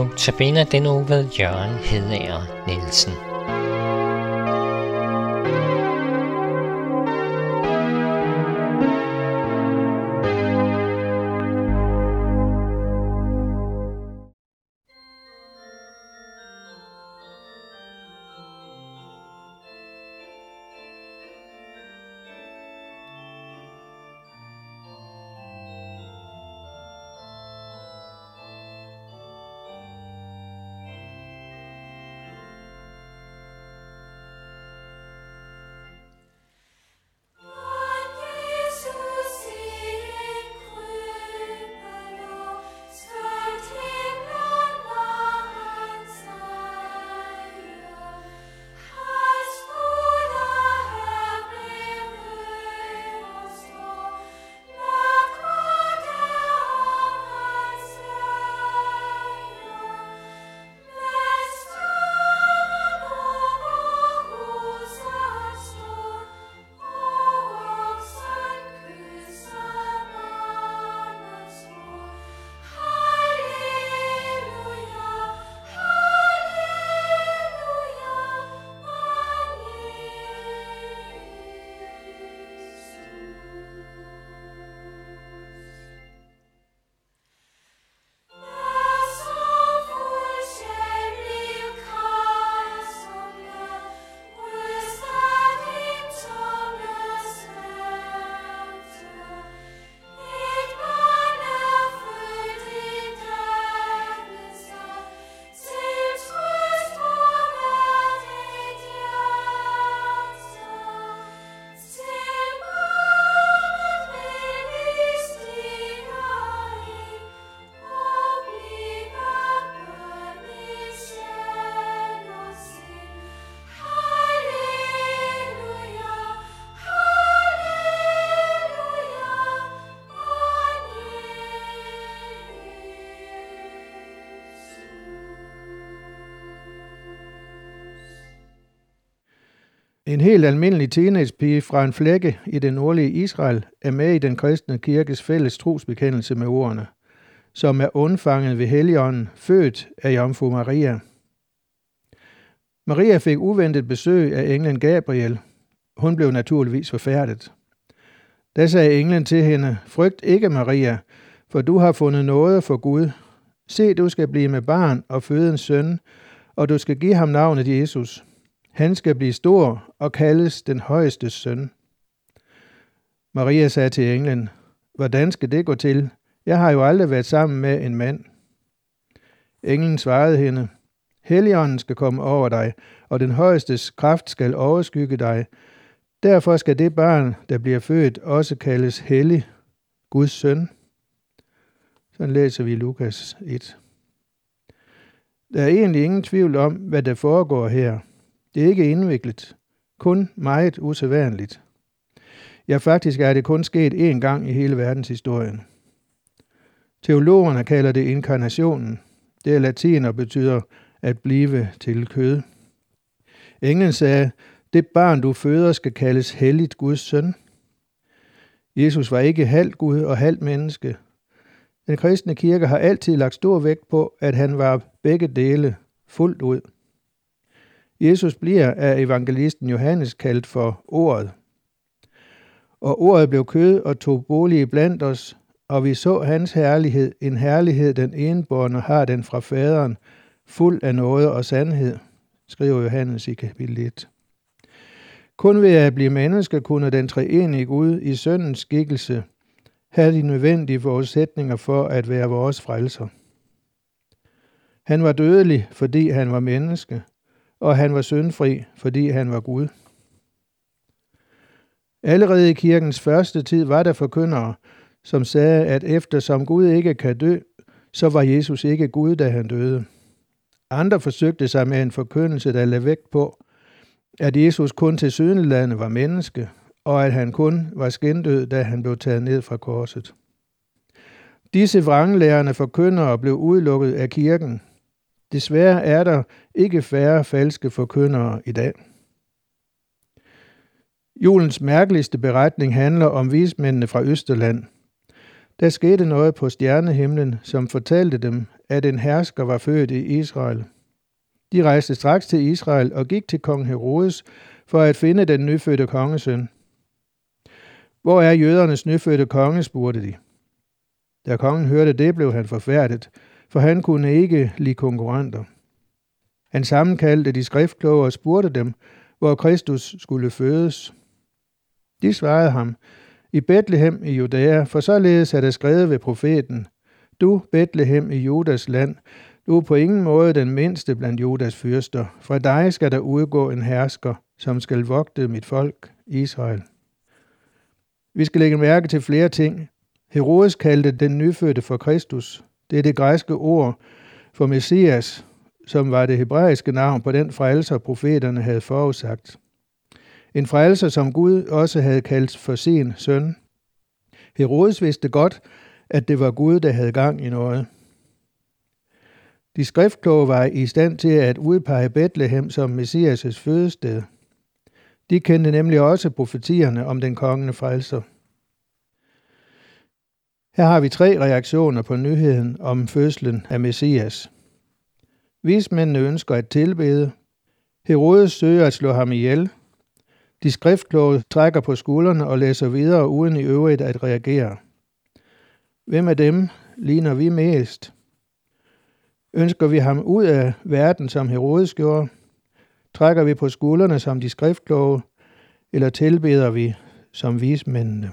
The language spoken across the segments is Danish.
Notabene den uge ved Jørgen Hedager Nielsen. En helt almindelig teenagepige fra en flække i det nordlige Israel er med i den kristne kirkes fælles trosbekendelse med ordene, som er undfanget ved Helligånden, født af Jomfru Maria. Maria fik uventet besøg af englen Gabriel. Hun blev naturligvis forfærdet. Da sagde englen til hende, frygt ikke Maria, for du har fundet noget for Gud. Se, du skal blive med barn og føde en søn, og du skal give ham navnet Jesus. Han skal blive stor og kaldes den højeste søn. Maria sagde til englen, hvordan skal det gå til? Jeg har jo aldrig været sammen med en mand. Englen svarede hende, Helligånden skal komme over dig, og den højestes kraft skal overskygge dig. Derfor skal det barn, der bliver født, også kaldes hellig, Guds søn. Sådan læser vi Lukas 1. Der er egentlig ingen tvivl om, hvad der foregår her – det er ikke indviklet, kun meget usædvanligt. Ja, faktisk er det kun sket én gang i hele verdenshistorien. Teologerne kalder det inkarnationen. Det er latin og betyder at blive til kød. Englen sagde, det barn du føder skal kaldes helligt Guds søn. Jesus var ikke halvt Gud og halvt menneske. Den kristne kirke har altid lagt stor vægt på, at han var begge dele fuldt ud. Jesus bliver af evangelisten Johannes kaldt for ordet. Og ordet blev kød og tog bolig blandt os, og vi så hans herlighed, en herlighed den enborne har den fra faderen, fuld af noget og sandhed, skriver Johannes i kapitel 1. Kun ved at blive menneske kunne den treenige Gud i søndens skikkelse have de nødvendige forudsætninger for at være vores frelser. Han var dødelig, fordi han var menneske, og han var syndfri, fordi han var Gud. Allerede i kirkens første tid var der forkyndere, som sagde, at eftersom Gud ikke kan dø, så var Jesus ikke Gud, da han døde. Andre forsøgte sig med en forkyndelse, der lagde vægt på, at Jesus kun til sydenlandet var menneske, og at han kun var skindød, da han blev taget ned fra korset. Disse vranglærende forkyndere blev udelukket af kirken, Desværre er der ikke færre falske forkyndere i dag. Julens mærkeligste beretning handler om vismændene fra Østerland. Der skete noget på stjernehimlen, som fortalte dem, at en hersker var født i Israel. De rejste straks til Israel og gik til kong Herodes for at finde den nyfødte kongesøn. Hvor er jødernes nyfødte konge, spurgte de. Da kongen hørte det, blev han forfærdet, for han kunne ikke lide konkurrenter. Han sammenkaldte de skriftkloge og spurgte dem, hvor Kristus skulle fødes. De svarede ham, i Bethlehem i Judæa, for således er der skrevet ved profeten, du, Bethlehem i Judas land, du er på ingen måde den mindste blandt Judas fyrster. Fra dig skal der udgå en hersker, som skal vogte mit folk, Israel. Vi skal lægge mærke til flere ting. Herodes kaldte den nyfødte for Kristus. Det er det græske ord for Messias, som var det hebraiske navn på den frelser, profeterne havde forudsagt. En frelser, som Gud også havde kaldt for sin søn. Herodes vidste godt, at det var Gud, der havde gang i noget. De skriftkloge var i stand til at udpege Bethlehem som Messias' fødested. De kendte nemlig også profetierne om den kongende frelser. Her har vi tre reaktioner på nyheden om fødslen af Messias. Vismændene ønsker at tilbede. Herodes søger at slå ham ihjel. De skriftkloge trækker på skuldrene og læser videre uden i øvrigt at reagere. Hvem af dem ligner vi mest? Ønsker vi ham ud af verden, som Herodes gjorde? Trækker vi på skuldrene som de skriftkloge, eller tilbeder vi som vismændene?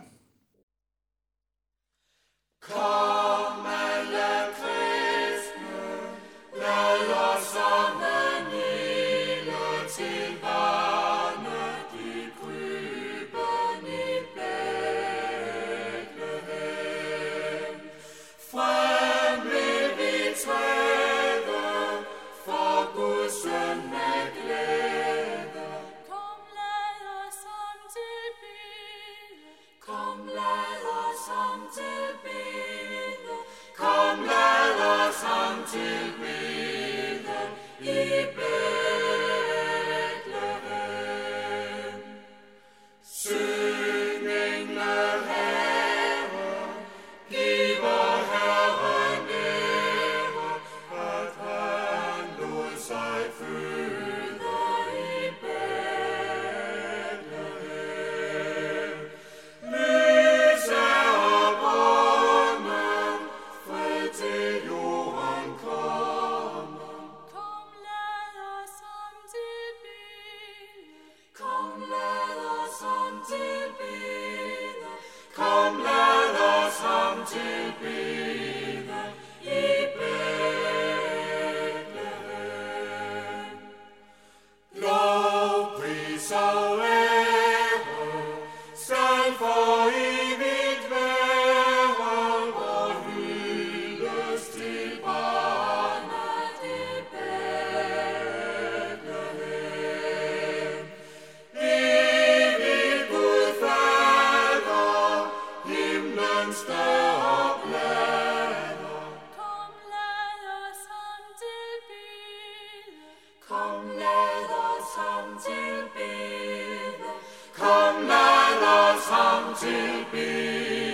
to be the He. Kom lad os ham tilbede, kom lad os ham tilbede.